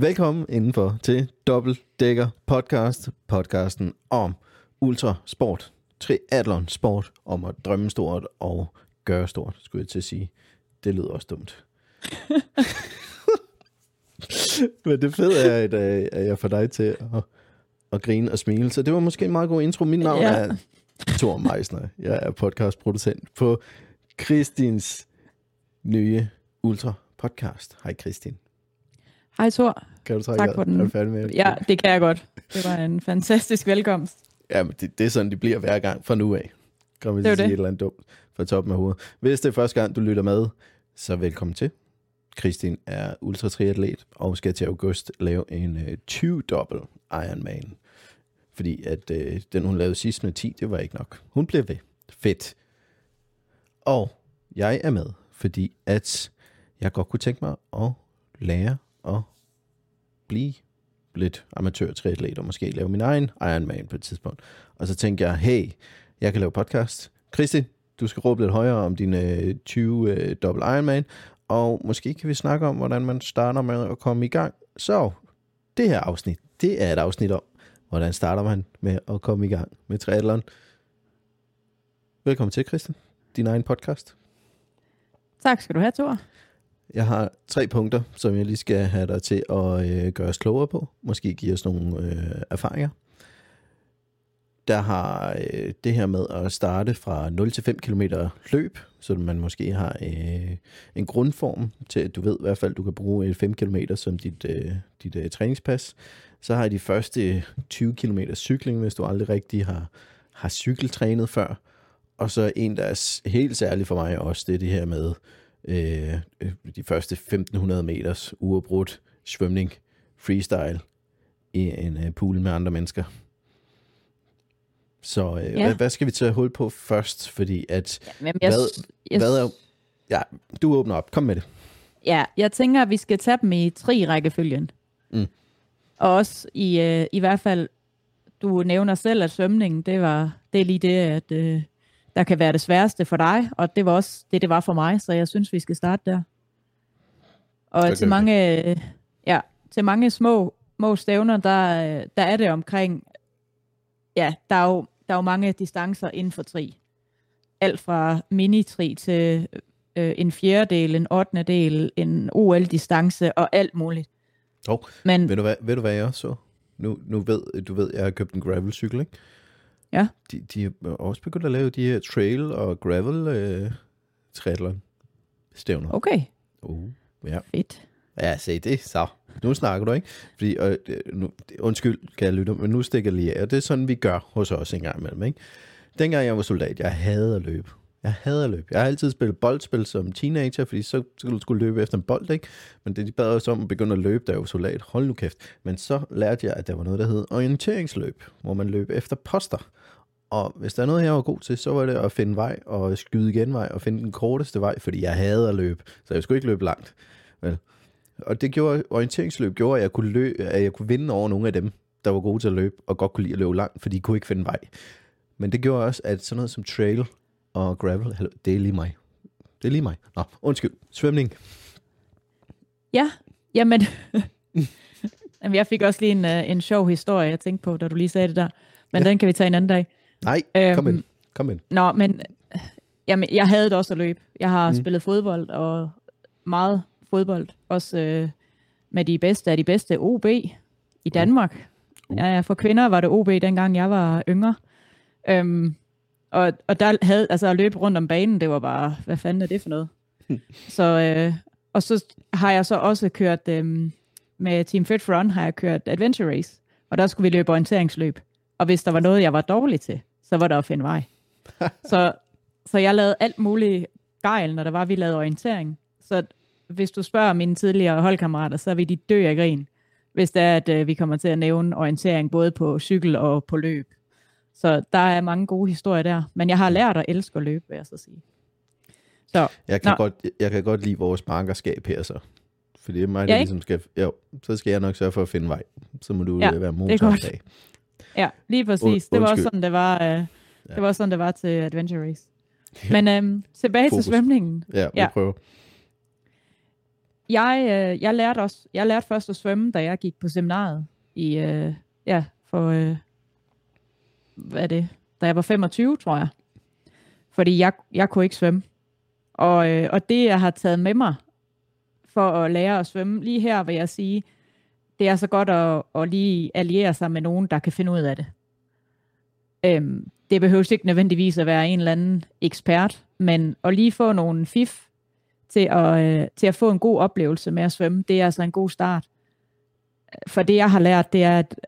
Velkommen indenfor til Dækker Podcast, podcasten om ultrasport, triathlon sport, om at drømme stort og gøre stort, skulle jeg til at sige. Det lyder også dumt. Men det fede er, at, øh, at jeg får dig til at, at grine og smile. Så det var måske en meget god intro. Mit navn ja. er Thor Meisner. Jeg er podcastproducent på Kristins nye Ultra podcast. Hej Kristin. Hej Thor. Kan du trække Tak for den. Er du færdig med det? Ja, det kan jeg godt. Det var en fantastisk velkomst. Ja, men det, det er sådan, de bliver hver gang fra nu af. Kom vi Det til at sige det. et eller andet dumt fra toppen af hovedet. Hvis det er første gang, du lytter med, så velkommen til. Kristin er ultratriatlet og skal til august lave en uh, 20-dobbelt Ironman. Fordi at uh, den, hun lavede sidst med 10, det var ikke nok. Hun blev ved. Fedt. Og jeg er med, fordi at jeg godt kunne tænke mig at lære at blive lidt amatør triatlet og måske lave min egen Ironman på et tidspunkt. Og så tænkte jeg, hey, jeg kan lave podcast. Kristin, du skal råbe lidt højere om din øh, 20 øh, dobbelt Ironman, og måske kan vi snakke om, hvordan man starter med at komme i gang. Så det her afsnit, det er et afsnit om, hvordan starter man med at komme i gang med triathlon. Velkommen til, Christian. Din egen podcast. Tak skal du have, Thor. Jeg har tre punkter, som jeg lige skal have dig til at øh, gøre os klogere på. Måske give os nogle øh, erfaringer. Der har øh, det her med at starte fra 0 til 5 km løb, så man måske har øh, en grundform til, at du ved i hvert fald, du kan bruge øh, 5 km som dit, øh, dit øh, træningspas. Så har jeg de første 20 km cykling, hvis du aldrig rigtig har, har cykeltrænet før. Og så en, der er helt særlig for mig også, det er det her med øh, øh, de første 1500 meters uafbrudt svømning, freestyle, i en øh, pool med andre mennesker. Så øh, Ja. hvad, hvad skal vi tage hul på først? Fordi at, Men jeg, Hvad- jeg, hvad er, ja, du åbner op, kom med det. ja, jeg tænker, at vi skal tage dem i tre rækkefølgen. Mm. Og også i, øh, i hvert fald, du nævner selv, at svømningen, det, var, det er lige det, at øh, der kan være det sværeste for dig, og det var også det, det var for mig, så jeg synes, vi skal starte der. Og Okay, til mange, ja, til mange små, små stævner, der, der er det omkring, ja, der er jo, der er jo mange distancer inden for tri. Alt fra mini-tri til øh, en fjerdedel, en ottende del, en OL-distance og alt muligt. Hov, Men Ved du hvad, ved du hvad jeg også så? Nu, nu ved du, ved, jeg har købt en gravelcykel, ikke? Ja. De, de er også begyndt at lave de her trail og gravel øh, triathlon stævner. okay, Uh, ja. fedt. Ja, se det, så. Nu snakker du, ikke? Fordi, øh, nu, undskyld, kan jeg lytte, men nu stikker jeg lige af. Og det er sådan, vi gør hos os en gang imellem, ikke? Dengang jeg var soldat, jeg havde at løbe. Jeg hader at løbe. Jeg har altid spillet boldspil som teenager, fordi så skulle du skulle løbe efter en bold, ikke? Men det de bad os om at begynde at løbe, der er jo soldat. Hold nu kæft. Men så lærte jeg, at der var noget, der hed orienteringsløb, hvor man løb efter poster. Og hvis der er noget, jeg var god til, så var det at finde vej og skyde genvej og finde den korteste vej, fordi jeg havde at løbe. Så jeg skulle ikke løbe langt. Vel? Og det gjorde, orienteringsløb gjorde, at jeg, kunne løbe, at jeg kunne vinde over nogle af dem, der var gode til at løbe, og godt kunne lide at løbe langt, fordi de kunne ikke finde vej. Men det gjorde også, at sådan noget som trail og gravel, hallo, det er lige mig. Det er lige mig. Nå, undskyld. Svømning. Ja, jamen, jamen jeg fik også lige en, øh, en sjov historie, jeg tænkte på, da du lige sagde det der. Men Ja. den kan vi tage en anden dag. Nej, Øhm, kom ind. Kom ind. Nå, men jamen, jeg havde det også at løbe. Jeg har Mm. spillet fodbold, og meget fodbold. Også øh, med de bedste af de bedste OB i Danmark. Uh. Ja, for kvinder var det OB, dengang jeg var yngre. Øhm, og, og der havde, altså at løbe rundt om banen, det var bare, hvad fanden er det for noget? så, øh, og så har jeg så også kørt, øh, med Team Fit for Run, har jeg kørt Adventure Race. Og der skulle vi løbe orienteringsløb. Og hvis der var noget, jeg var dårlig til, så var der at finde vej. så, så jeg lavede alt muligt gejl, når der var, vi lavede orientering. Så hvis du spørger mine tidligere holdkammerater, så vil de dø af grin, hvis det er, at øh, vi kommer til at nævne orientering både på cykel og på løb. Så der er mange gode historier der. Men jeg har lært at elske at løbe, vil jeg så sige. Så Jeg kan, Nå. godt, jeg kan godt lide vores markerskab her, så. For det er mig, Ja, der ikke? ligesom skal... Jo, så skal jeg nok sørge for at finde vej. Så må du Ja, ja, være motor godt. bag. ja, lige præcis. Und- det var også sådan, det var, øh, Ja. det var sådan, det var til Adventure Race. Men øhm, tilbage Fokus. til svømningen. Ja, vi Ja. prøver. jeg, øh, jeg lærte også, jeg lærte først at svømme, da jeg gik på seminaret i, øh, ja, for, øh, hvad er det, da jeg var 25, tror jeg. Fordi jeg, jeg kunne ikke svømme. Og, øh, og det, jeg har taget med mig for at lære at svømme, lige her vil jeg sige, det er så godt at, at lige alliere sig med nogen, der kan finde ud af det. Øhm, det behøver ikke nødvendigvis at være en eller anden ekspert, men at lige få nogle fif til at, øh, til at få en god oplevelse med at svømme, det er altså en god start. For det, jeg har lært, det er, at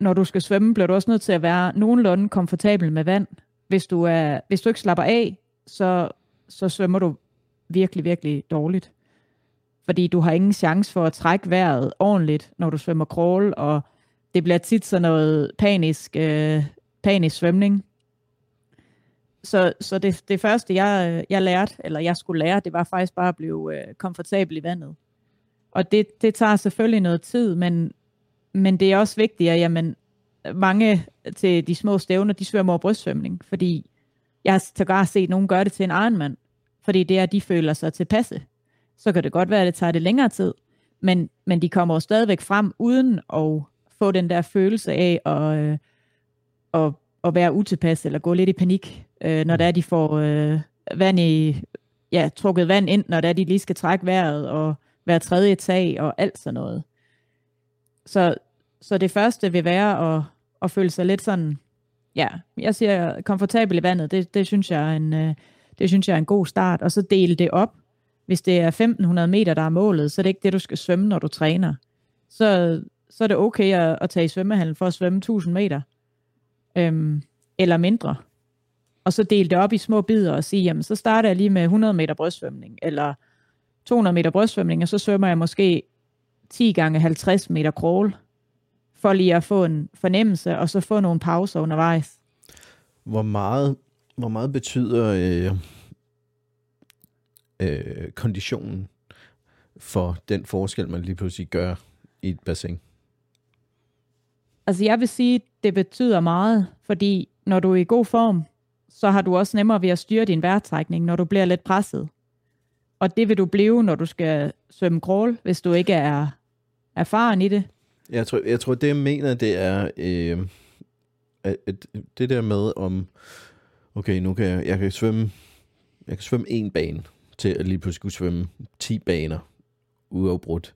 når du skal svømme, bliver du også nødt til at være nogenlunde komfortabel med vand. Hvis du, er, hvis du ikke slapper af, så, så svømmer du virkelig, virkelig dårligt. Fordi du har ingen chance for at trække vejret ordentligt, når du svømmer crawl, og det bliver tit sådan noget panisk, øh, panisk svømning. Så, så det, det første, jeg, jeg lærte, eller jeg skulle lære, det var faktisk bare at blive øh, komfortabel i vandet. Og det, det tager selvfølgelig noget tid, men, men det er også vigtigt, at jamen, mange til de små stævner, de svømmer over brystsvømning, fordi jeg har sågar set nogen gøre det til en egen mand, fordi det er, at de føler sig tilpasse. Så kan det godt være, at det tager det længere tid, men, men de kommer jo stadigvæk frem uden at få den der følelse af at, øh, at, at være utilpas eller gå lidt i panik, øh, når det er, de får øh, vand i, ja, trukket vand ind, når det er, de lige skal trække vejret og være tredje tag og alt sådan noget. Så, så det første vil være at, at føle sig lidt sådan, ja, jeg siger komfortabel i vandet, det, det, synes jeg er en, øh, det synes jeg er en god start, og så dele det op. Hvis det er 1500 meter, der er målet, så er det ikke det, du skal svømme, når du træner. Så, så er det okay at, at tage i svømmehallen for at svømme 1000 meter, øhm, eller mindre. Og så dele det op i små bidder og sige, jamen så starter jeg lige med 100 meter brystsvømning, eller 200 meter brystsvømning, og så svømmer jeg måske 10 gange 50 meter crawl, for lige at få en fornemmelse, og så få nogle pauser undervejs. Hvor meget, hvor meget betyder øh, øh, konditionen for den forskel, man lige pludselig gør i et bassin? Altså jeg vil sige, det betyder meget, fordi når du er i god form, så har du også nemmere ved at styre din vejrtrækning, når du bliver lidt presset. Og det vil du blive, når du skal svømme crawl, hvis du ikke er erfaren i det. Jeg tror, jeg tror det jeg mener, det er øh, at, at det der med om, okay, nu kan jeg, jeg kan svømme, jeg kan svømme en bane, til at lige pludselig kunne svømme 10 baner uafbrudt.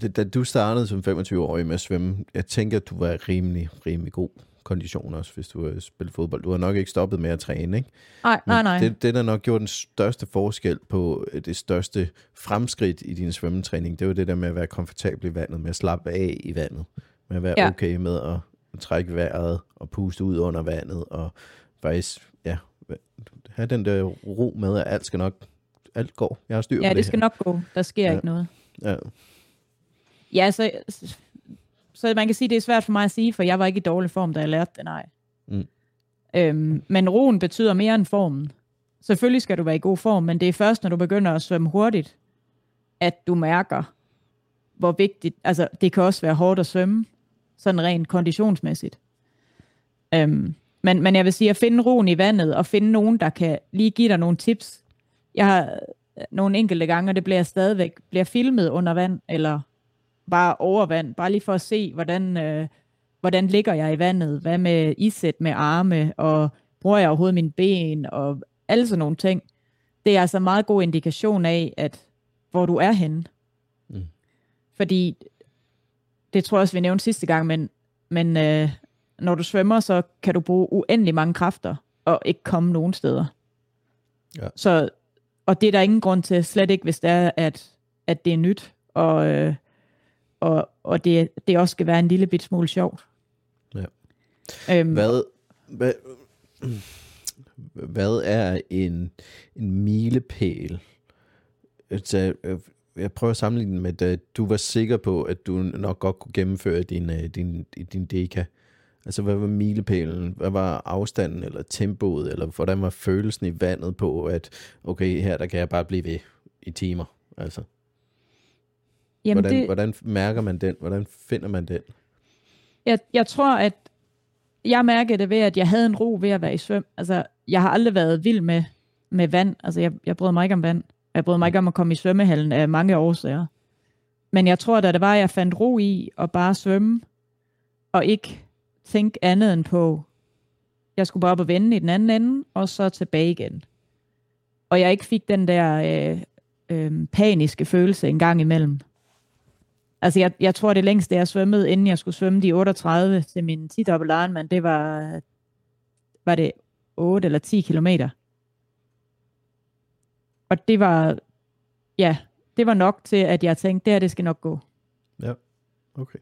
Da du startede som 25-årig med at svømme, jeg tænker, at du var rimelig, rimelig god kondition også, hvis du har spillet fodbold. Du har nok ikke stoppet med at træne, ikke? Nej, nej, nej. Det, det, der nok gjorde den største forskel på øh, det største fremskridt i din svømmetræning, det var det der med at være komfortabel i vandet, med at slappe af i vandet, med at være ja. okay med at, trække vejret og puste ud under vandet, og faktisk, ja, have den der ro med, at alt skal nok, alt går. Jeg har styr på ja, det det skal her. nok gå. Der sker Ja. ikke noget. Ja. Ja, så, så man kan sige, det er svært for mig at sige, for jeg var ikke i dårlig form, da jeg lærte det, nej. Mm. Øhm, men roen betyder mere end formen. Selvfølgelig skal du være i god form, men det er først, når du begynder at svømme hurtigt, at du mærker, hvor vigtigt, altså det kan også være hårdt at svømme, sådan rent konditionsmæssigt. Øhm, men, men jeg vil sige, at finde roen i vandet, og finde nogen, der kan lige give dig nogle tips. Jeg har øh, nogle enkelte gange, og det bliver stadigvæk, bliver filmet under vand, eller bare over vand, bare lige for at se, hvordan, øh, hvordan ligger jeg i vandet, hvad med isæt med arme, og bruger jeg overhovedet mine ben, og alle sådan nogle ting. Det er altså en meget god indikation af, at hvor du er henne. Mm. Fordi, det tror jeg også, vi nævnte sidste gang, men, men øh, når du svømmer, så kan du bruge uendelig mange kræfter, og ikke komme nogen steder. Ja. Så, og det er der ingen grund til, slet ikke hvis det er, at, at det er nyt, og, øh, og, og det, det også skal være en lille bit smule sjovt. Ja. Øhm, Hvad, hvad, hvad er en, en milepæl? Altså, øh, jeg prøver at sammenligne den med, da du var sikker på, at du nok godt kunne gennemføre din, øh, din, din deka. Altså, hvad var milepælen? Hvad var afstanden eller tempoet? Eller hvordan var følelsen i vandet på, at okay, her der kan jeg bare blive ved i timer? Altså, jamen hvordan, det, hvordan mærker man den? Hvordan finder man den? jeg, jeg tror, at jeg mærkede det ved, at jeg havde en ro ved at være i svøm. Altså, jeg har aldrig været vild med, med vand. Altså, jeg, jeg bryder mig ikke om vand. Jeg brød mig ikke om at komme i svømmehallen af mange årsager. Men jeg tror, da det var, at jeg fandt ro i at bare svømme, og ikke tænke andet end på, jeg skulle bare op og vende i den anden ende, og så tilbage igen. Og jeg ikke fik den der øh, øh, paniske følelse en gang imellem. Altså, jeg, jeg tror, det længste, jeg svømmede, inden jeg skulle svømme de 38 til min 10 dobbelt Ironman, det var, var det 8 eller 10 kilometer. Og det var, ja, det var nok til, at jeg tænkte, det her, det skal nok gå. Ja, okay.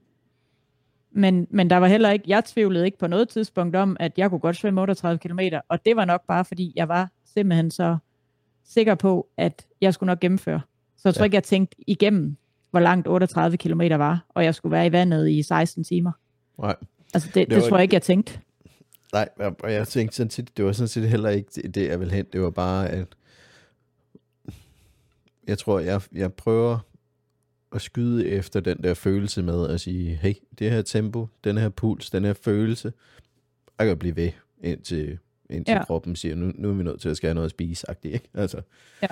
Men, men der var heller ikke, jeg tvivlede ikke på noget tidspunkt om, at jeg kunne godt svømme 38 km, og det var nok bare, fordi jeg var simpelthen så sikker på, at jeg skulle nok gennemføre. Så jeg tror ja. ikke, jeg tænkte igennem, hvor langt 38 km var, og jeg skulle være i vandet i 16 timer. Nej. Altså, det, det, det tror jeg ikke, jeg tænkte. Nej, og jeg tænkte sådan set, det var sådan set heller ikke det, jeg ville hen. Det var bare, at jeg tror, jeg, jeg prøver at skyde efter den der følelse med at sige, hey, det her tempo, den her puls, den her følelse, jeg kan blive ved, indtil, indtil ja. kroppen siger, nu, nu er vi nødt til at skære noget at spise, ikke? Altså. Ja.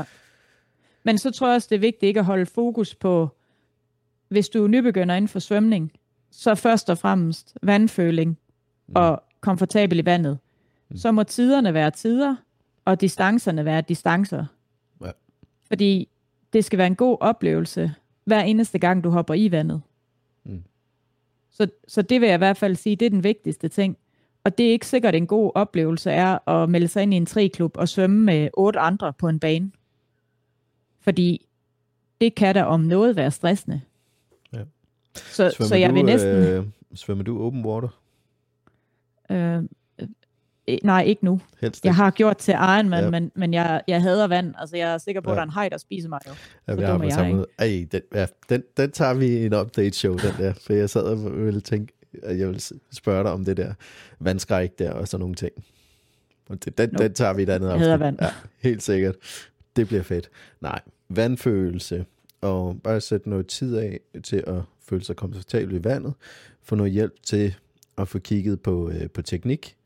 Men så tror jeg også, det er vigtigt ikke at holde fokus på, hvis du er nybegynder inden for svømning, så først og fremmest vandføling mm. og komfortabel i vandet. Mm. Så må tiderne være tider, og distancerne være distancer. Ja. Fordi det skal være en god oplevelse, hver eneste gang, du hopper i vandet. Mm. Så, så det vil jeg i hvert fald sige, det er den vigtigste ting. Og det er ikke sikkert en god oplevelse er at melde sig ind i en triklub og svømme med otte andre på en bane. Fordi det kan da om noget være stressende. Ja. Så, så jeg du, vil næsten... Øh, svømmer du open water? Øh, Øh, nej, ikke nu. Helst ikke. Jeg har gjort til Ironman, ja. men, men jeg, jeg hader vand. Altså, jeg er sikker på, ja. at der er en hej, der spiser mig jo. Ja, så jeg har jeg ikke. Ej, den, ja, den, den tager vi i en update-show, den der. For jeg sad og ville tænke, at jeg vil spørge dig om det der vandskræk der og sådan nogle ting. Det, den, no. den tager vi et andet afsnit. Vand. Ja, helt sikkert. Det bliver fedt. Nej, vandfølelse og bare sætte noget tid af til at føle sig komfortabel i vandet. Få noget hjælp til at få kigget på, øh, på teknik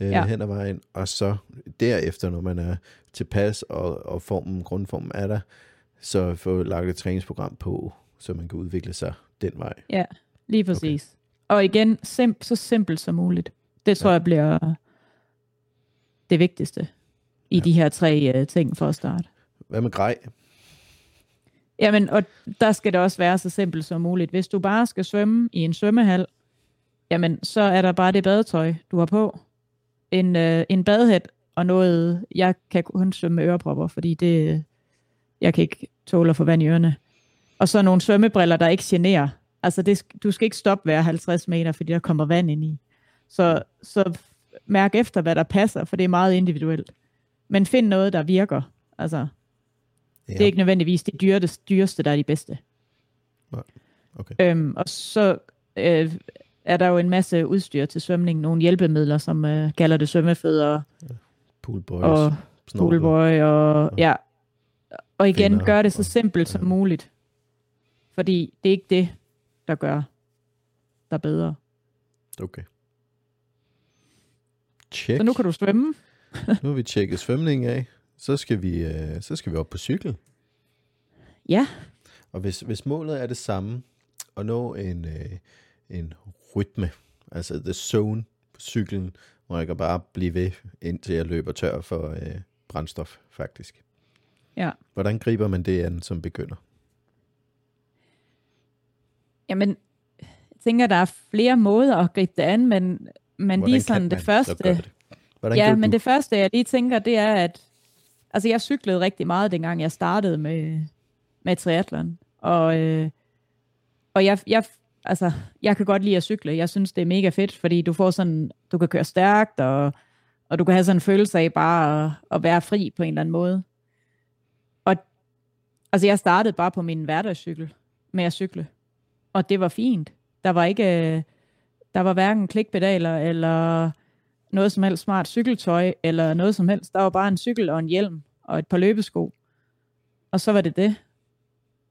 øh, ja. hen ad vejen, og så derefter, når man er tilpas, og, og formen, grundformen er der, så få lagt et træningsprogram på, så man kan udvikle sig den vej. Ja, lige præcis. Okay. Og igen, sim- så simpelt som muligt. Det tror ja. jeg bliver det vigtigste i ja. de her tre uh, ting for at starte. Hvad med grej? Jamen, og der skal det også være så simpelt som muligt. Hvis du bare skal svømme i en svømmehal, jamen, så er der bare det badetøj, du har på en, øh, en badhæt og noget, jeg kan kun svømme med ørepropper, fordi det, jeg kan ikke tåle at få vand i ørerne. Og så nogle svømmebriller, der ikke generer. Altså, det, du skal ikke stoppe hver 50 meter, fordi der kommer vand ind i. Så, så mærk efter, hvad der passer, for det er meget individuelt. Men find noget, der virker. Altså, ja. det er ikke nødvendigvis det dyreste, dyreste, der er de bedste. Okay. Øhm, og så øh, er der jo en masse udstyr til svømning, nogle hjælpemidler, som uh, kalder det svømmefødder. Ja. Poolboys. Og poolboy, og ja. Og igen, Finder, gør det så simpelt og, som muligt. Fordi det er ikke det, der gør der bedre. Okay. Check. Så nu kan du svømme. nu har vi tjekket svømning af. Så skal vi, uh, så skal vi op på cykel. Ja. Og hvis, hvis målet er det samme, at nå en, uh, en rytme, altså the zone på cyklen, hvor jeg kan bare blive ved, indtil jeg løber tør for øh, brændstof, faktisk. Ja. Hvordan griber man det an som begynder? Jamen, jeg tænker, der er flere måder at gribe det an, men, men lige sådan det første... Det? ja, men du? det første, jeg lige tænker, det er, at altså, jeg cyklede rigtig meget, dengang jeg startede med, med triathlon. Og, øh, og jeg, jeg altså, jeg kan godt lide at cykle. Jeg synes, det er mega fedt, fordi du får sådan, du kan køre stærkt, og, og du kan have sådan en følelse af bare at, at være fri på en eller anden måde. Og altså, jeg startede bare på min hverdagscykel med at cykle. Og det var fint. Der var ikke, øh, der var hverken klikpedaler, eller noget som helst smart cykeltøj, eller noget som helst. Der var bare en cykel og en hjelm, og et par løbesko. Og så var det det.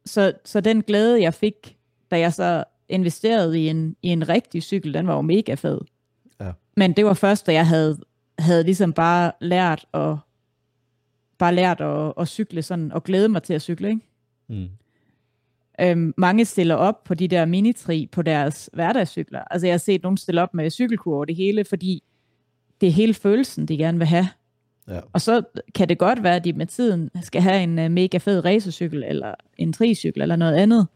Så, så den glæde, jeg fik, da jeg så investeret i en, i en rigtig cykel, den var jo mega fed. Ja. Men det var først, da jeg havde, havde ligesom bare lært at bare lært at, at cykle sådan, og glæde mig til at cykle, ikke? Mm. Øhm, mange stiller op på de der minitri på deres hverdagscykler. Altså jeg har set nogen stille op med cykelkur over det hele, fordi det er hele følelsen, de gerne vil have. Ja. Og så kan det godt være, at de med tiden skal have en uh, mega fed racercykel, eller en tricykel, eller noget andet.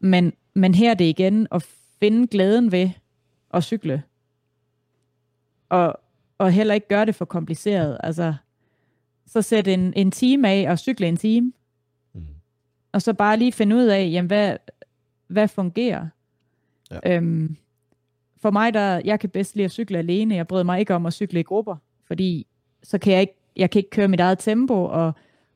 Men, men her er det igen at finde glæden ved at cykle. Og, og heller ikke gøre det for kompliceret. Altså, så sæt en, en time af og cykle en time. Mm. Og så bare lige finde ud af, jamen, hvad, hvad fungerer. Ja. Øhm, for mig, der, jeg kan bedst lide at cykle alene. Jeg bryder mig ikke om at cykle i grupper, fordi så kan jeg ikke, jeg kan ikke køre mit eget tempo, og,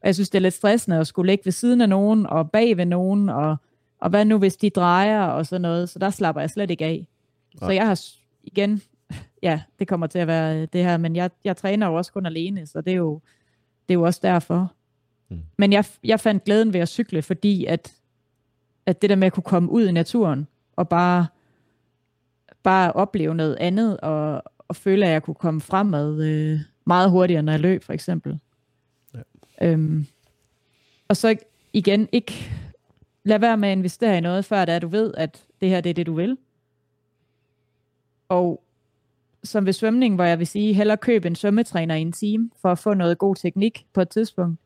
og jeg synes, det er lidt stressende at skulle ligge ved siden af nogen, og bag ved nogen, og, og hvad nu, hvis de drejer, og sådan noget. Så der slapper jeg slet ikke af. Så Nej. jeg har igen, ja, det kommer til at være det her, men jeg, jeg træner jo også kun alene, så det er jo, det er jo også derfor. Mm. Men jeg, jeg fandt glæden ved at cykle, fordi at, at det der med at kunne komme ud i naturen, og bare, bare opleve noget andet, og, og føle, at jeg kunne komme fremad øh, meget hurtigere, når jeg løb, for eksempel. Ja. Øhm, og så igen, ikke lad være med at investere i noget, før det er, du ved, at det her det er det, du vil. Og som ved svømning, hvor jeg vil sige, hellere køb en svømmetræner i en time, for at få noget god teknik på et tidspunkt.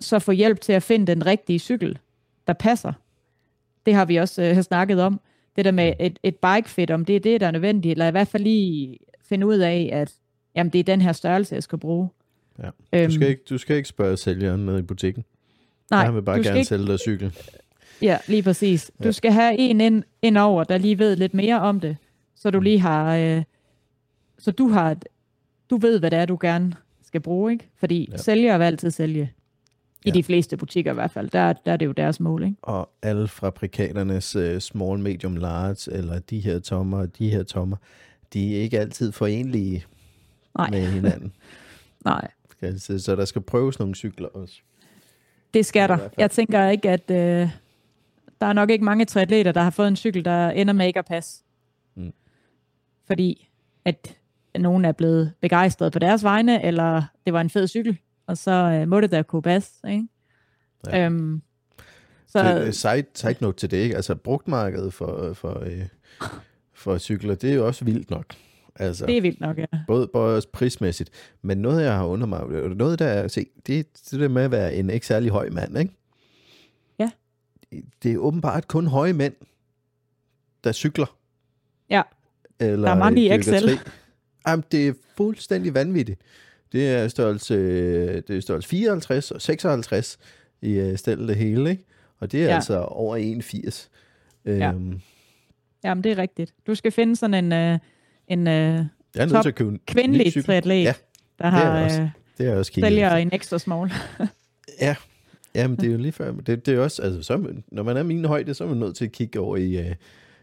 Så få hjælp til at finde den rigtige cykel, der passer. Det har vi også øh, snakket om. Det der med et, et bike fit, om det er det, der er nødvendigt, eller i hvert fald lige finde ud af, at jamen, det er den her størrelse, jeg skal bruge. Ja. Du, skal ikke, du skal ikke spørge sælgeren nede i butikken. nej, Han vil bare gerne ikke sælge dig cykel. Ja, lige præcis. Du Ja. skal have en ind, ind over, der lige ved lidt mere om det, så du lige har, øh, så du har, du ved, hvad det er, du gerne skal bruge, ikke? Fordi Ja. sælgere vil altid sælge. I Ja. de fleste butikker i hvert fald. Der, der er det jo deres mål, ikke? Og alle fabrikaternes uh, small, medium, large, eller de her tommer og de her tommer, de er ikke altid forenlige Nej, med hinanden. nej. Sige. Så der skal prøves nogle cykler også. Det skal der. Jeg tænker ikke, at øh, der er nok ikke mange triatleter, der har fået en cykel, der ender med ikke at passe. Mm. Fordi at nogen er blevet begejstret på deres vegne, eller det var en fed cykel, og så øh, må det da kunne passe. Ikke? Ja. Øhm, så Så, side, side note til det, ikke? Altså brugtmarkedet for, for, øh, for cykler, det er jo også vildt nok. Altså, det er vildt nok, ja. både, både også prismæssigt. Men noget, jeg har under mig, noget der er, se, det er det der med at være en ikke særlig høj mand, ikke? Ja. Det er åbenbart kun høje mænd, der cykler. Ja. Eller Der er mange i Excel. Jamen, det er fuldstændig vanvittigt. Det er størrelse, det er størrelse 54 og 56 i øh, stedet det hele, ikke? Og det er. Ja. altså over 81. Ja. Øhm, Jamen, det er rigtigt. Du skal finde sådan en, øh, en øh, nødt Top til at købe en kvindelig cykel. triatlet, Ja, der er har også. øh, Det er jeg også kigget sælger en ekstra small. Ja, Jamen, det er jo lige før. Det, det er også, altså, så, når man er min højde, så er man nødt til at kigge over i, øh,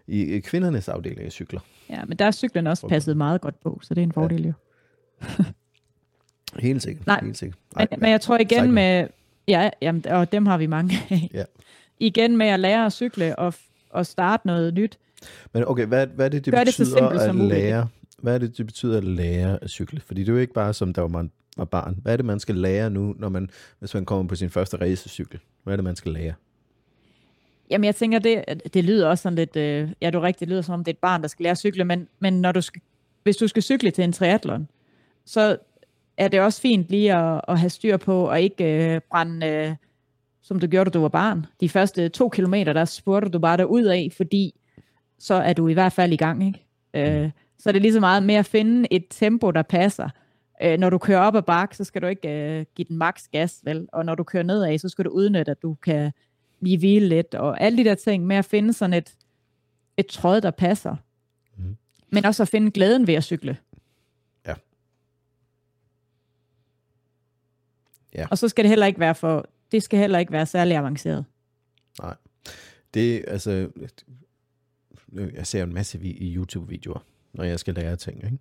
i kvindernes afdeling af cykler. ja, men der er cyklen også Okay. passet meget godt på, så det er en fordel jo. Helt sikkert. Nej, helt sikkert. Men, men jeg tror igen med, ja, jamen, og dem har vi mange af. Ja. Igen med at lære at cykle og, og starte noget nyt. Men okay, hvad, hvad er det, det Gør det så betyder simpelt at som muligt. lære? Hvad er det, det betyder at lære at cykle? Fordi det er jo ikke bare som, da man var barn. Hvad er det, man skal lære nu, når man, hvis man kommer på sin første racercykel? Hvad er det, man skal lære? Jamen jeg tænker, det, det lyder også sådan lidt, øh, ja du er rigtigt, det lyder som om det er et barn, der skal lære at cykle, men, men når du skal, hvis du skal cykle til en triathlon, så er det også fint lige at, at have styr på, og ikke øh, brænde, øh, som du gjorde, da du var barn. De første to kilometer, der spurgte du bare ud af, fordi så er du i hvert fald i gang, ikke? Øh, så er det lige så meget med at finde et tempo, der passer. Øh, når du kører op ad bakke, så skal du ikke øh, give den maks gas, vel? Og når du kører nedad, så skal du udnytte, at du kan lige hvile lidt, og alle de der ting med at finde sådan et, et tråd, der passer. Mhm. Men også at finde glæden ved at cykle. Ja. Ja. Og så skal det heller ikke være for, det skal heller ikke være særlig avanceret. Nej. Det, altså, jeg ser en masse vi- i YouTube-videoer, når jeg skal lære ting, ikke?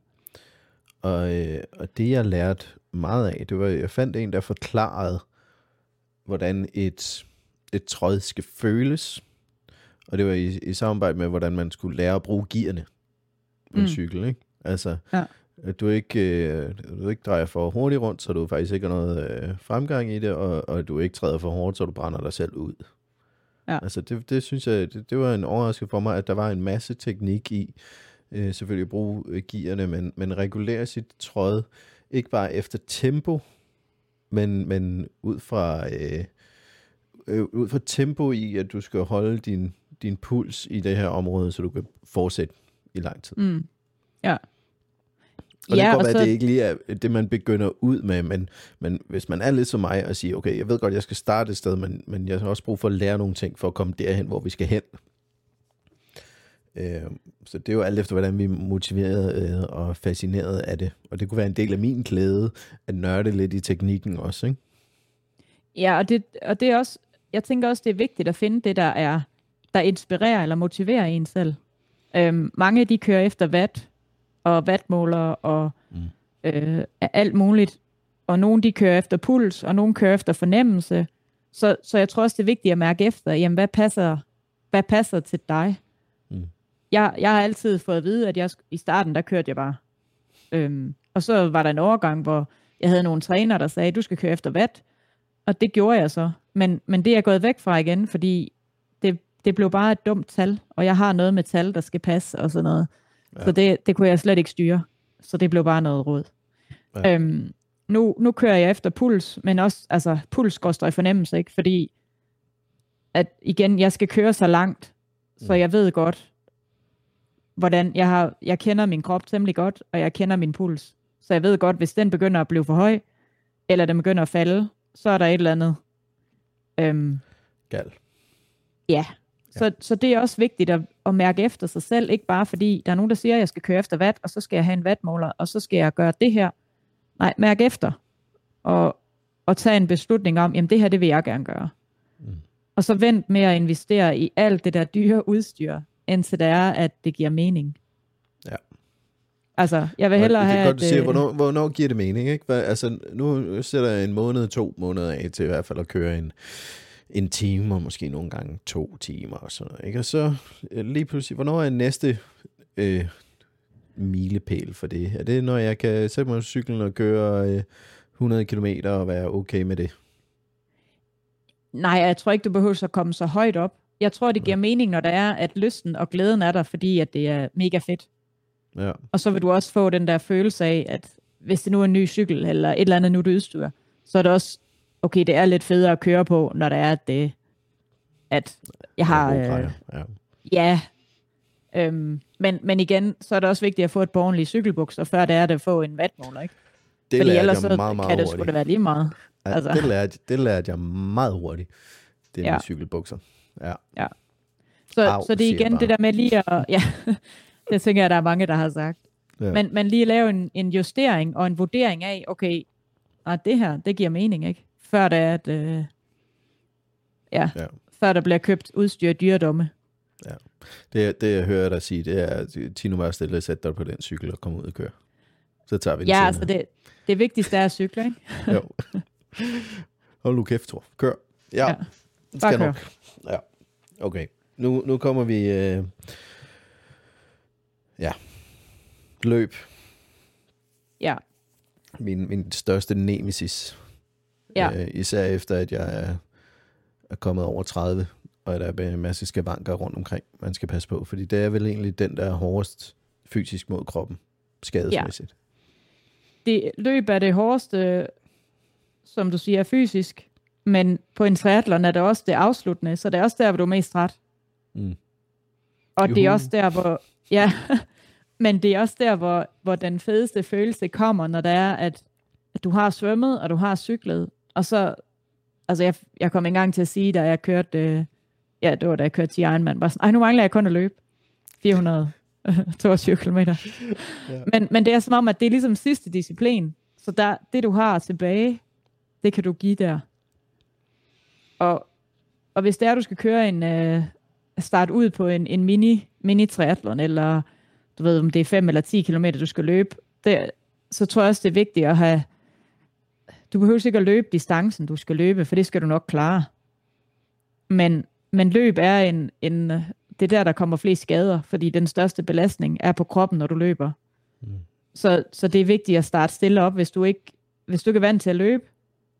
Og, øh, og det, jeg lærte meget af, det var, jeg fandt en, der forklarede, hvordan et, et tråd skal føles. Og det var i, i samarbejde med, hvordan man skulle lære at bruge gearne på en Mm. cykel, ikke? Altså, Ja. at du ikke, øh, du ikke drejer for hurtigt rundt, så du faktisk ikke har noget øh, fremgang i det, og, og du ikke træder for hårdt, så du brænder dig selv ud. Ja. Altså det, det synes jeg, det, det var en overraskelse for mig, at der var en masse teknik i, øh, selvfølgelig bruge øh, gearne, men, men regulere sit tråd, ikke bare efter tempo, men, men ud fra øh, øh, ud fra tempo i, at du skal holde din, din puls i det her område, så du kan fortsætte i lang tid. Mm. Ja. Og det Ja, kan godt være, så- at det ikke lige er det, man begynder ud med, men, men hvis man er lidt som mig og siger, okay, jeg ved godt, jeg skal starte et sted, men, men jeg har også brug for at lære nogle ting for at komme derhen, hvor vi skal hen. Øh, så det er jo alt efter, hvordan vi er motiveret øh, og fascineret af det. Og det kunne være en del af min glæde at nørde lidt i teknikken også, ikke? Ja, og det, og det er også, jeg tænker også, det er vigtigt at finde det, der er, der inspirerer eller motiverer en selv. Øhm, mange de kører efter watt og wattmåler og Mm. øh, alt muligt. Og nogle de kører efter puls, og nogle kører efter fornemmelse. Så, så jeg tror også, det er vigtigt at mærke efter, jamen, hvad passer, hvad passer til dig? Mm. Jeg, jeg har altid fået at vide, at jeg, i starten, der kørte jeg bare. Øhm, og så var der en overgang, hvor jeg havde nogle træner, der sagde, du skal køre efter watt. Og det gjorde jeg så. Men, men det er jeg gået væk fra igen, fordi det, det blev bare et dumt tal, og jeg har noget med tal, der skal passe og sådan noget. Ja. Ja. Så det, det kunne jeg slet ikke styre. Så det blev bare noget råd. Ja. Øhm, nu, nu kører jeg efter puls, men også, altså puls går i fornemmelse, ikke? Fordi, at igen, jeg skal køre så langt, så Mm. jeg ved godt, hvordan jeg har, jeg kender min krop temmelig godt, og jeg kender min puls. Så jeg ved godt, hvis den begynder at blive for høj, eller den begynder at falde, så er der et eller andet. Øhm, Gal. Ja, så, så det er også vigtigt at, at mærke efter sig selv, ikke bare fordi der er nogen, der siger, at jeg skal køre efter watt, og så skal jeg have en wattmåler, og så skal jeg gøre det her. Nej, mærk efter, og, og tage en beslutning om, jamen det her, det vil jeg gerne gøre. Mm. Og så vent med at investere i alt det der dyre udstyr, indtil det er, at det giver mening. Ja. Altså, jeg vil hellere det er have, godt, du siger, øh, hvornår, hvornår giver det mening, ikke? Hvad, altså, nu sætter jeg en måned, to måneder af til i hvert fald at køre en, en time, og måske nogle gange to timer og sådan noget, ikke? Og så øh, lige pludselig, hvornår er næste øh, milepæl for det? Er det, når jeg kan sætte mig på cyklen og køre øh, 100 km og være okay med det? Nej, jeg tror ikke, du behøver at komme så højt op. Jeg tror, det giver mening, når der er, at lysten og glæden er der, fordi at det er mega fedt. Ja, Og så vil du også få den der følelse af, at hvis det nu er en ny cykel, eller et eller andet nyt udstyr, så er det også, okay, det er lidt federe at køre på, når der er, at det, at jeg har, øh, ja. ja, øhm, men, men igen, så er det også vigtigt at få et ordentlige cykelbukser, før det er det at få en vatmåler, ikke? Det Fordi ellers jeg så meget, meget kan det sgu hurtigt. da være lige meget. Ja, altså. det, lærte, det lærte jeg meget hurtigt. Det er Ja. med cykelbukser. Ja. Så, Au, så det er igen det der med lige at, ja, det tænker jeg, der er mange, der har sagt. Ja. Men, men lige lave en, en justering og en vurdering af, okay, ah, det her, det giver mening, ikke? Før det er, at, øh, ja, Ja. før der bliver købt udstyr af dyredomme. Det, det jeg hører dig sige, det er, at Tino bare stille sæt dig på den cykel og komme ud og køre. Så tager vi den Ja, senere. altså det, det vigtigste er at cykle, ikke? Jo. Hold nu kæft, Thor. Kør. Ja, Ja. ja. Bare skal kør. nok. Ja, okay. Nu, nu kommer vi... Øh... Ja. Løb. Ja, Min, min største nemesis. Ja. Øh, især efter, at jeg er, er kommet over 30, og der er en masse skavanker rundt omkring, man skal passe på. Fordi det er vel egentlig den, der er hårdest fysisk mod kroppen, skadesmæssigt. det løb er det hårdeste, som du siger, fysisk, men på en triathlon er det også det afsluttende, så det er også der, hvor du er mest træt. Mm. Og det er Juhu. også der, hvor, ja, men det er også der, hvor, hvor den fedeste følelse kommer, når det er, at, at du har svømmet, og du har cyklet, og så, altså jeg, jeg kom engang til at sige, da jeg kørte, øh, ja, det var da jeg kørte til Ironman, bare sådan, nu mangler jeg kun at løbe 422 km. Ja. Men, men det er som om, at det er ligesom sidste disciplin, så der, det du har tilbage, det kan du give der. Og, og hvis det er, du skal køre en, øh, starte ud på en, en mini, mini triathlon, eller du ved, om det er 5 eller 10 km, du skal løbe, det, så tror jeg også, det er vigtigt at have, du behøver ikke at løbe distancen, du skal løbe, for det skal du nok klare. Men, men løb er en, en, det er der, der kommer flest skader, fordi den største belastning er på kroppen, når du løber. Mm. Så, så det er vigtigt at starte stille op, hvis du ikke, hvis du ikke er vant til at løbe,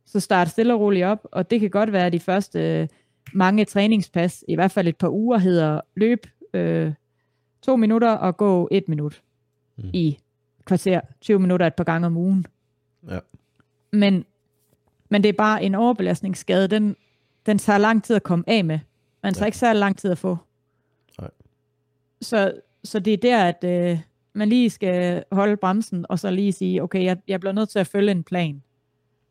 så start stille og roligt op, og det kan godt være, at de første mange træningspas, i hvert fald et par uger, hedder løb øh, to minutter og gå et minut mm. i kvarter, 20 minutter et par gange om ugen. Ja. Men, men det er bare en overbelastningsskade, den, den tager lang tid at komme af med. Man tager ja. ikke særlig lang tid at få. Nej. Så, så det er der, at øh, man lige skal holde bremsen, og så lige sige, okay, jeg, jeg bliver nødt til at følge en plan.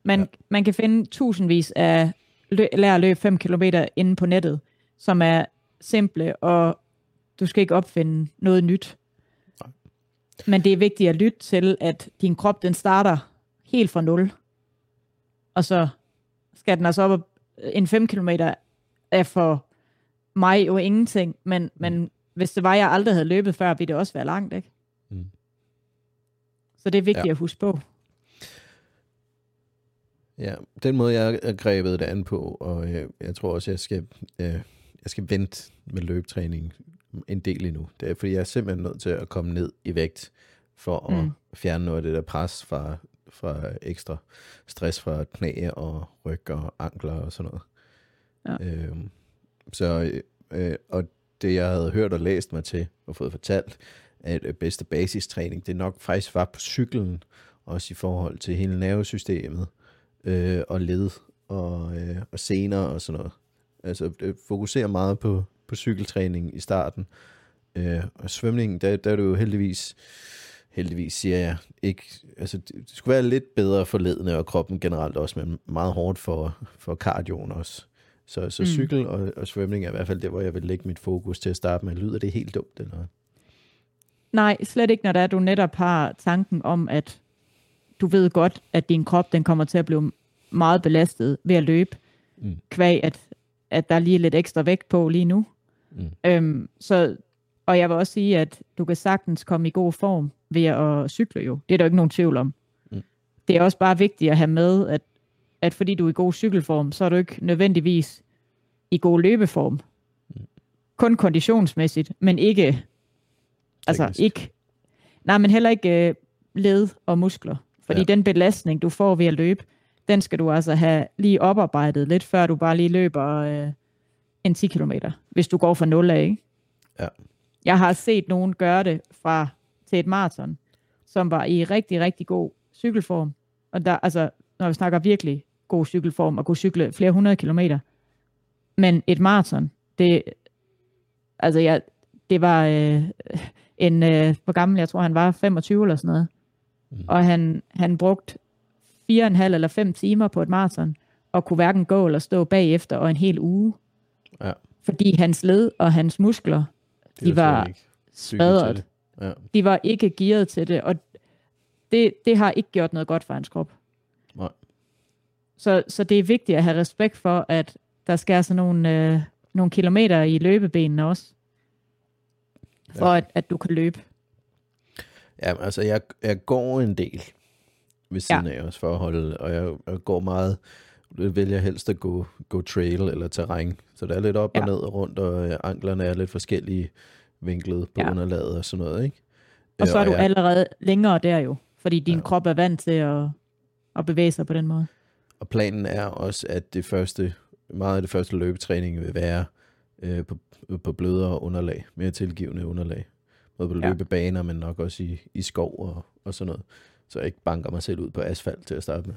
Man, ja. man kan finde tusindvis af lø, lære at løbe 5 km inde på nettet, som er simple, og du skal ikke opfinde noget nyt. Nej. Men det er vigtigt at lytte til, at din krop, den starter helt fra nul. Og så skal den altså op en 5 km er for mig jo ingenting, men, men hvis det var, jeg aldrig havde løbet før, ville det også være langt, ikke? Mm. Så det er vigtigt ja. at huske på. Ja, den måde, jeg har grebet det an på, og jeg, jeg tror også, jeg skal, øh, jeg skal vente med løbetræning en del endnu. Det er, fordi jeg er simpelthen nødt til at komme ned i vægt, for at mm. fjerne noget af det der pres fra, fra ekstra stress fra knæ og ryg og ankler og sådan noget. Ja. Øhm, så, øh, og det jeg havde hørt og læst mig til, og fået fortalt, at øh, bedste basistræning, det nok faktisk var på cyklen, også i forhold til hele nervesystemet, øh, og led og, øh, og sener og sådan noget. Altså det fokuserer meget på, på cykeltræning i starten. Øh, og svømningen, der, der er det jo heldigvis, heldigvis siger jeg, ikke, altså det, skulle være lidt bedre for ledene og kroppen generelt også, men meget hårdt for, for cardioen også. Så, så mm. cykel og, og svømning er i hvert fald det, hvor jeg vil lægge mit fokus til at starte med. Lyder det helt dumt, eller Nej, slet ikke, når det er, du netop har tanken om, at du ved godt, at din krop den kommer til at blive meget belastet ved at løbe, mm. kvæg at, at der er lige lidt ekstra vægt på lige nu. Mm. Øhm, så, og jeg vil også sige, at du kan sagtens komme i god form ved at cykle jo. Det er der jo ikke nogen tvivl om. Mm. Det er også bare vigtigt at have med, at, at fordi du er i god cykelform, så er du ikke nødvendigvis i god løbeform. Mm. Kun konditionsmæssigt, men ikke altså ikke nej, men heller ikke øh, led og muskler. Fordi ja. den belastning, du får ved at løbe, den skal du altså have lige oparbejdet lidt, før du bare lige løber øh, en 10 km, hvis du går fra 0 af, ikke? Ja. Jeg har set nogen gøre det fra til et maraton, som var i rigtig, rigtig god cykelform. Og der, altså, når vi snakker virkelig god cykelform, og kunne cykle flere hundrede kilometer. Men et maraton, det, altså jeg, det var øh, en, øh, hvor gammel jeg tror han var, 25 eller sådan noget. Mm. Og han, han brugt fire og en halv eller fem timer på et maraton, og kunne hverken gå eller stå bagefter, og en hel uge. Ja. Fordi hans led og hans muskler, de, de var smadret. Ja. De var ikke gearet til det, og det, det har ikke gjort noget godt for hans krop. Nej. Så, så det er vigtigt at have respekt for, at der skal altså nogle, øh, nogle kilometer i løbebenene også, for ja. at, at du kan løbe. Ja, altså jeg, jeg går en del ved siden ja. af os for at holde, og jeg, jeg går meget, jeg vælger helst at gå, gå trail eller terræn, så det er lidt op ja. og ned og rundt, og øh, anklerne er lidt forskellige vinklet på ja. underlaget og sådan noget, ikke? Og så er du allerede længere der jo, fordi din ja. krop er vant til at, at bevæge sig på den måde. Og planen er også, at det første, meget af det første løbetræning vil være øh, på, på blødere underlag, mere tilgivende underlag. Både på ja. løbebaner, men nok også i, i skov og, og sådan noget. Så jeg ikke banker mig selv ud på asfalt til at starte med.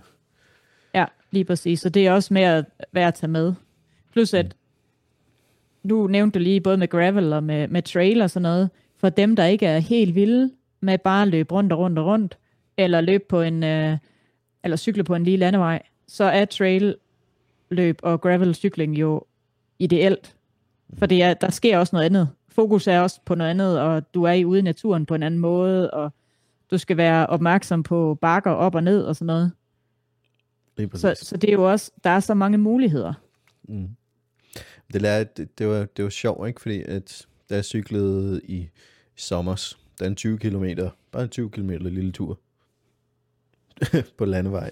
Ja, lige præcis. Så det er også mere værd at tage med. Plus at, mm. Nu nævnte du lige både med gravel og med, med trail og sådan noget, for dem, der ikke er helt vilde med bare at løbe rundt og rundt og rundt, eller løbe på en, øh, eller cykle på en lige landevej, så er trail løb og gravel cykling jo ideelt. For det er, der sker også noget andet. Fokus er også på noget andet, og du er i ude i naturen på en anden måde, og du skal være opmærksom på bakker op og ned og sådan noget. Så, så det er jo også, der er så mange muligheder. Mm. Det, lærte, det, det, var, det var sjovt, ikke? Fordi at, da jeg cyklede i, sommers, der er en 20 km, bare en 20 km lille tur på landevej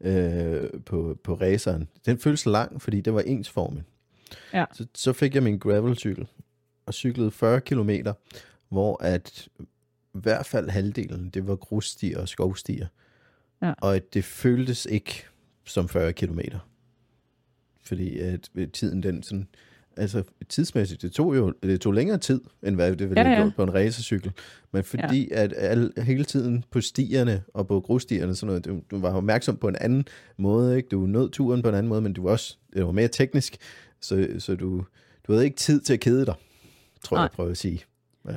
øh, på, på raceren. Den føltes lang, fordi det var ensformig. Ja. Så, så fik jeg min gravelcykel og cyklede 40 km, hvor at i hvert fald halvdelen, det var grusstier og skovstier. Ja. Og at det føltes ikke som 40 kilometer. Fordi at tiden den sådan, altså tidsmæssigt, det tog jo det tog længere tid, end hvad det ville Ja, have ja. gjort på en racercykel. Men fordi ja. at al, hele tiden på stierne og på grusstierne, sådan noget, du, du var opmærksom på en anden måde, ikke? du nød turen på en anden måde, men du var også, det var mere teknisk, så, så du, du havde ikke tid til at kede dig, tror jeg, Nej. jeg prøver at sige. Ja.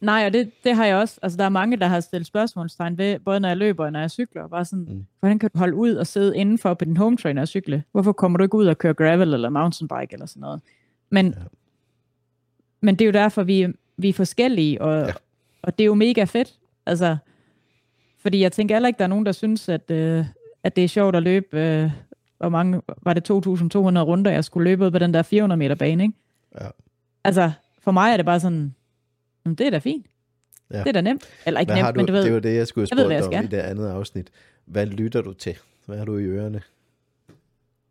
Nej, og det, det har jeg også. Altså, der er mange, der har stillet spørgsmålstegn ved, både når jeg løber og når jeg cykler. Bare sådan, Mm. hvordan kan du holde ud og sidde indenfor på din home trainer og cykle? Hvorfor kommer du ikke ud og køre gravel eller mountainbike eller sådan noget? Men, Ja. men det er jo derfor, vi, vi er forskellige, og, ja. og det er jo mega fedt. Altså, fordi jeg tænker heller ikke, der er nogen, der synes, at, øh, at det er sjovt at løbe, øh, hvor mange, var det 2.200 runder, jeg skulle løbe ud på den der 400 meter bane, ikke? Ja. Altså, for mig er det bare sådan, "Jamen, det er da fint. Ja. Ja. Det er da nemt. Eller ikke Hvad nemt, du, men du ved, det var det, jeg skulle have jeg spurgt hvad om jeg i det andet afsnit. Hvad lytter du til? Hvad har du i ørerne?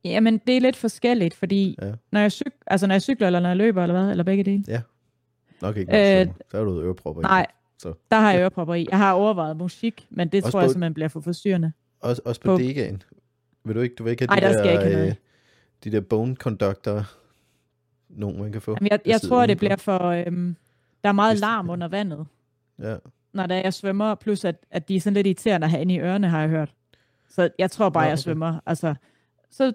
Jamen, det er lidt forskelligt, fordi Ja. ja. når, jeg cyk, altså, når jeg cykler, eller når jeg løber, eller hvad, eller begge dele. Nok ikke Øh, Så har du ørepropper i. Nej, Så. der har jeg ørepropper i. Jeg har overvejet musik, men det Også tror jeg på- simpelthen bliver for forstyrrende. Også, også på, På- degaen. Vil du ikke, du vil ikke have Ej, de der der, jeg ikke have øh, de der bone conductor, nogen man kan få? Jamen, jeg, jeg tror, det bliver for... Øhm, der er meget larm under vandet, Ja. når der jeg svømmer, plus at, at de er sådan lidt irriterende at have inde i ørerne, har jeg hørt. Så jeg tror bare, jeg okay. svømmer. Altså, så,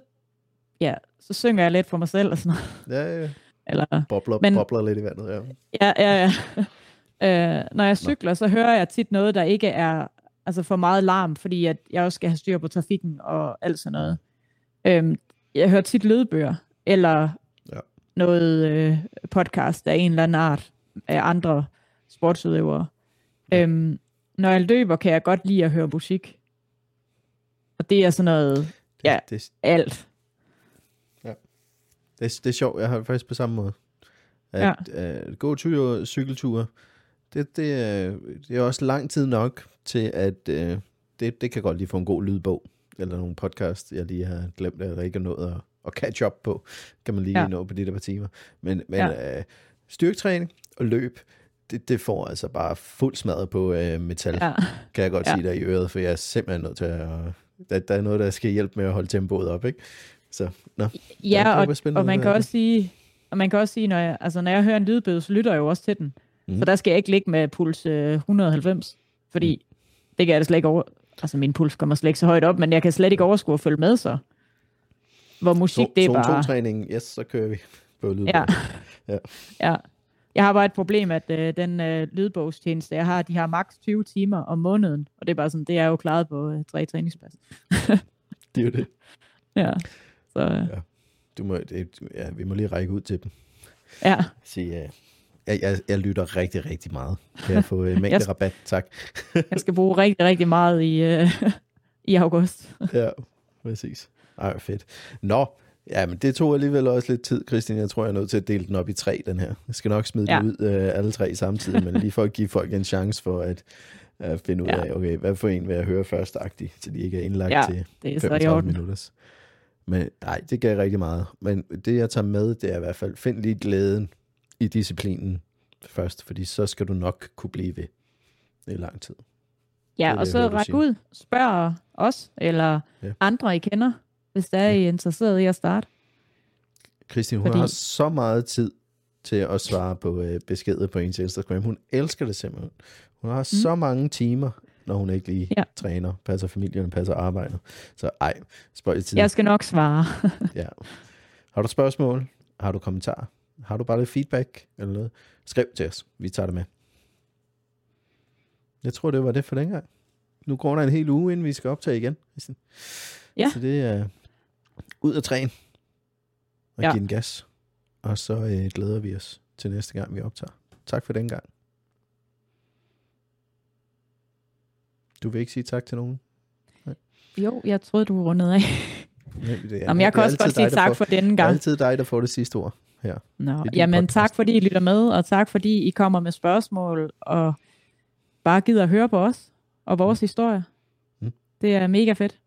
ja, så synger jeg lidt for mig selv og sådan noget. Ja, ja. Eller, Bobler, Men- bobler lidt i vandet, ja. Ja, ja, ja. øh, når jeg cykler, så hører jeg tit noget, der ikke er altså for meget larm, fordi at jeg også skal have styr på trafikken og alt sådan noget. Øhm, jeg hører tit lydbøger, eller Ja. noget øh, podcast af en eller anden art af andre sportsudøvere. Ja. Øhm, når jeg løber, kan jeg godt lide at høre musik. Og det er sådan noget Det, Ja. det, alt. det, det er sjovt, jeg har det faktisk på samme måde. At, ja. uh, gå tur, cykelture, det, det, er, det er også lang tid nok til, at uh, det, det kan godt lige få en god lydbog, eller nogle podcast, jeg lige har glemt, at jeg ikke nået at, at catch up på, kan man lige ja. Ja. nå på de der par timer. Men, men ja. Ja. uh, styrketræning og løb, det, det får altså bare fuld smadret på uh, metal, ja. Kan jeg godt ja. Sige der i øret, for jeg er simpelthen nødt til at... Der, der er noget, der skal hjælpe med at holde tempoet op, ikke? Så, nå. Ja, og, og man kan også sige, og man kan også sige, når jeg, altså, når jeg hører en lydbøde, så lytter jeg jo også til den. Mm. Så der skal jeg ikke ligge med puls øh, 190, fordi mm. det kan jeg da slet ikke over... Altså, min puls kommer slet ikke så højt op, men jeg kan slet ikke overskue at følge med så. Hvor musik, det er bare... 2-træningen, yes, så kører vi på lydbog. Ja. Ja. ja. Jeg har bare et problem, at øh, den øh, lydbogstjeneste, jeg har, de har maks 20 timer om måneden, og det er bare sådan, det er jo klaret på øh, tre træningspas. Det er jo det. Ja. Så øh, Du må, det, ja, vi må lige række ud til dem. ja. Sige, ja. jeg, jeg, jeg lytter rigtig, rigtig meget. Kan jeg få uh, mængde rabat? Tak. jeg skal bruge rigtig, rigtig meget i, øh, i august. Ja, præcis. Ej, fedt. Nå, ja, men det tog alligevel også lidt tid, Christian. Jeg tror, jeg er nødt til at dele den op i tre, den her. Jeg skal nok smide ja. Den ud uh, alle tre samtidig, men lige for at give folk en chance for at uh, finde ud Ja. af, okay, hvad for en vil jeg høre først agtigt, så de ikke er indlagt Ja, til Det er så i 35 orden. minutters. Men nej, det gav rigtig meget. Men det, jeg tager med, det er i hvert fald, find lige glæden i disciplinen først, fordi så skal du nok kunne blive ved i lang tid. Det Ja, det, og så ræk ud, spørg os, eller ja. andre, I kender, hvis der er I er interesseret i at starte. Kristin, hun Fordi- har så meget tid til at svare på øh, beskeder på ens Instagram. Hun elsker det simpelthen. Hun har mm. så mange timer, når hun ikke lige ja. Træner, passer familien, passer arbejdet. Så ej, spøj i tid. Jeg skal nok svare. Ja. Har du spørgsmål? Har du kommentarer? Har du bare lidt feedback eller noget? Skriv til os. Vi tager det med. Jeg tror, det var det for den gang. Nu går der en hel uge, inden vi skal optage igen. Ja. Så det er ud at træne og ja. Give den gas. Og så øh, glæder vi os til næste gang, vi optager. Tak for den gang. Du vil ikke sige tak til nogen? jo, jeg troede, du rundede af. Nej, det er, Jamen, jeg kan også godt sige tak for denne Det er gang. altid dig, der får det sidste ord her. Nå, jamen podcast. tak fordi I lytter med, og tak fordi I kommer med spørgsmål, og bare gider at høre på os og vores historie. Mm. Det er mega fedt.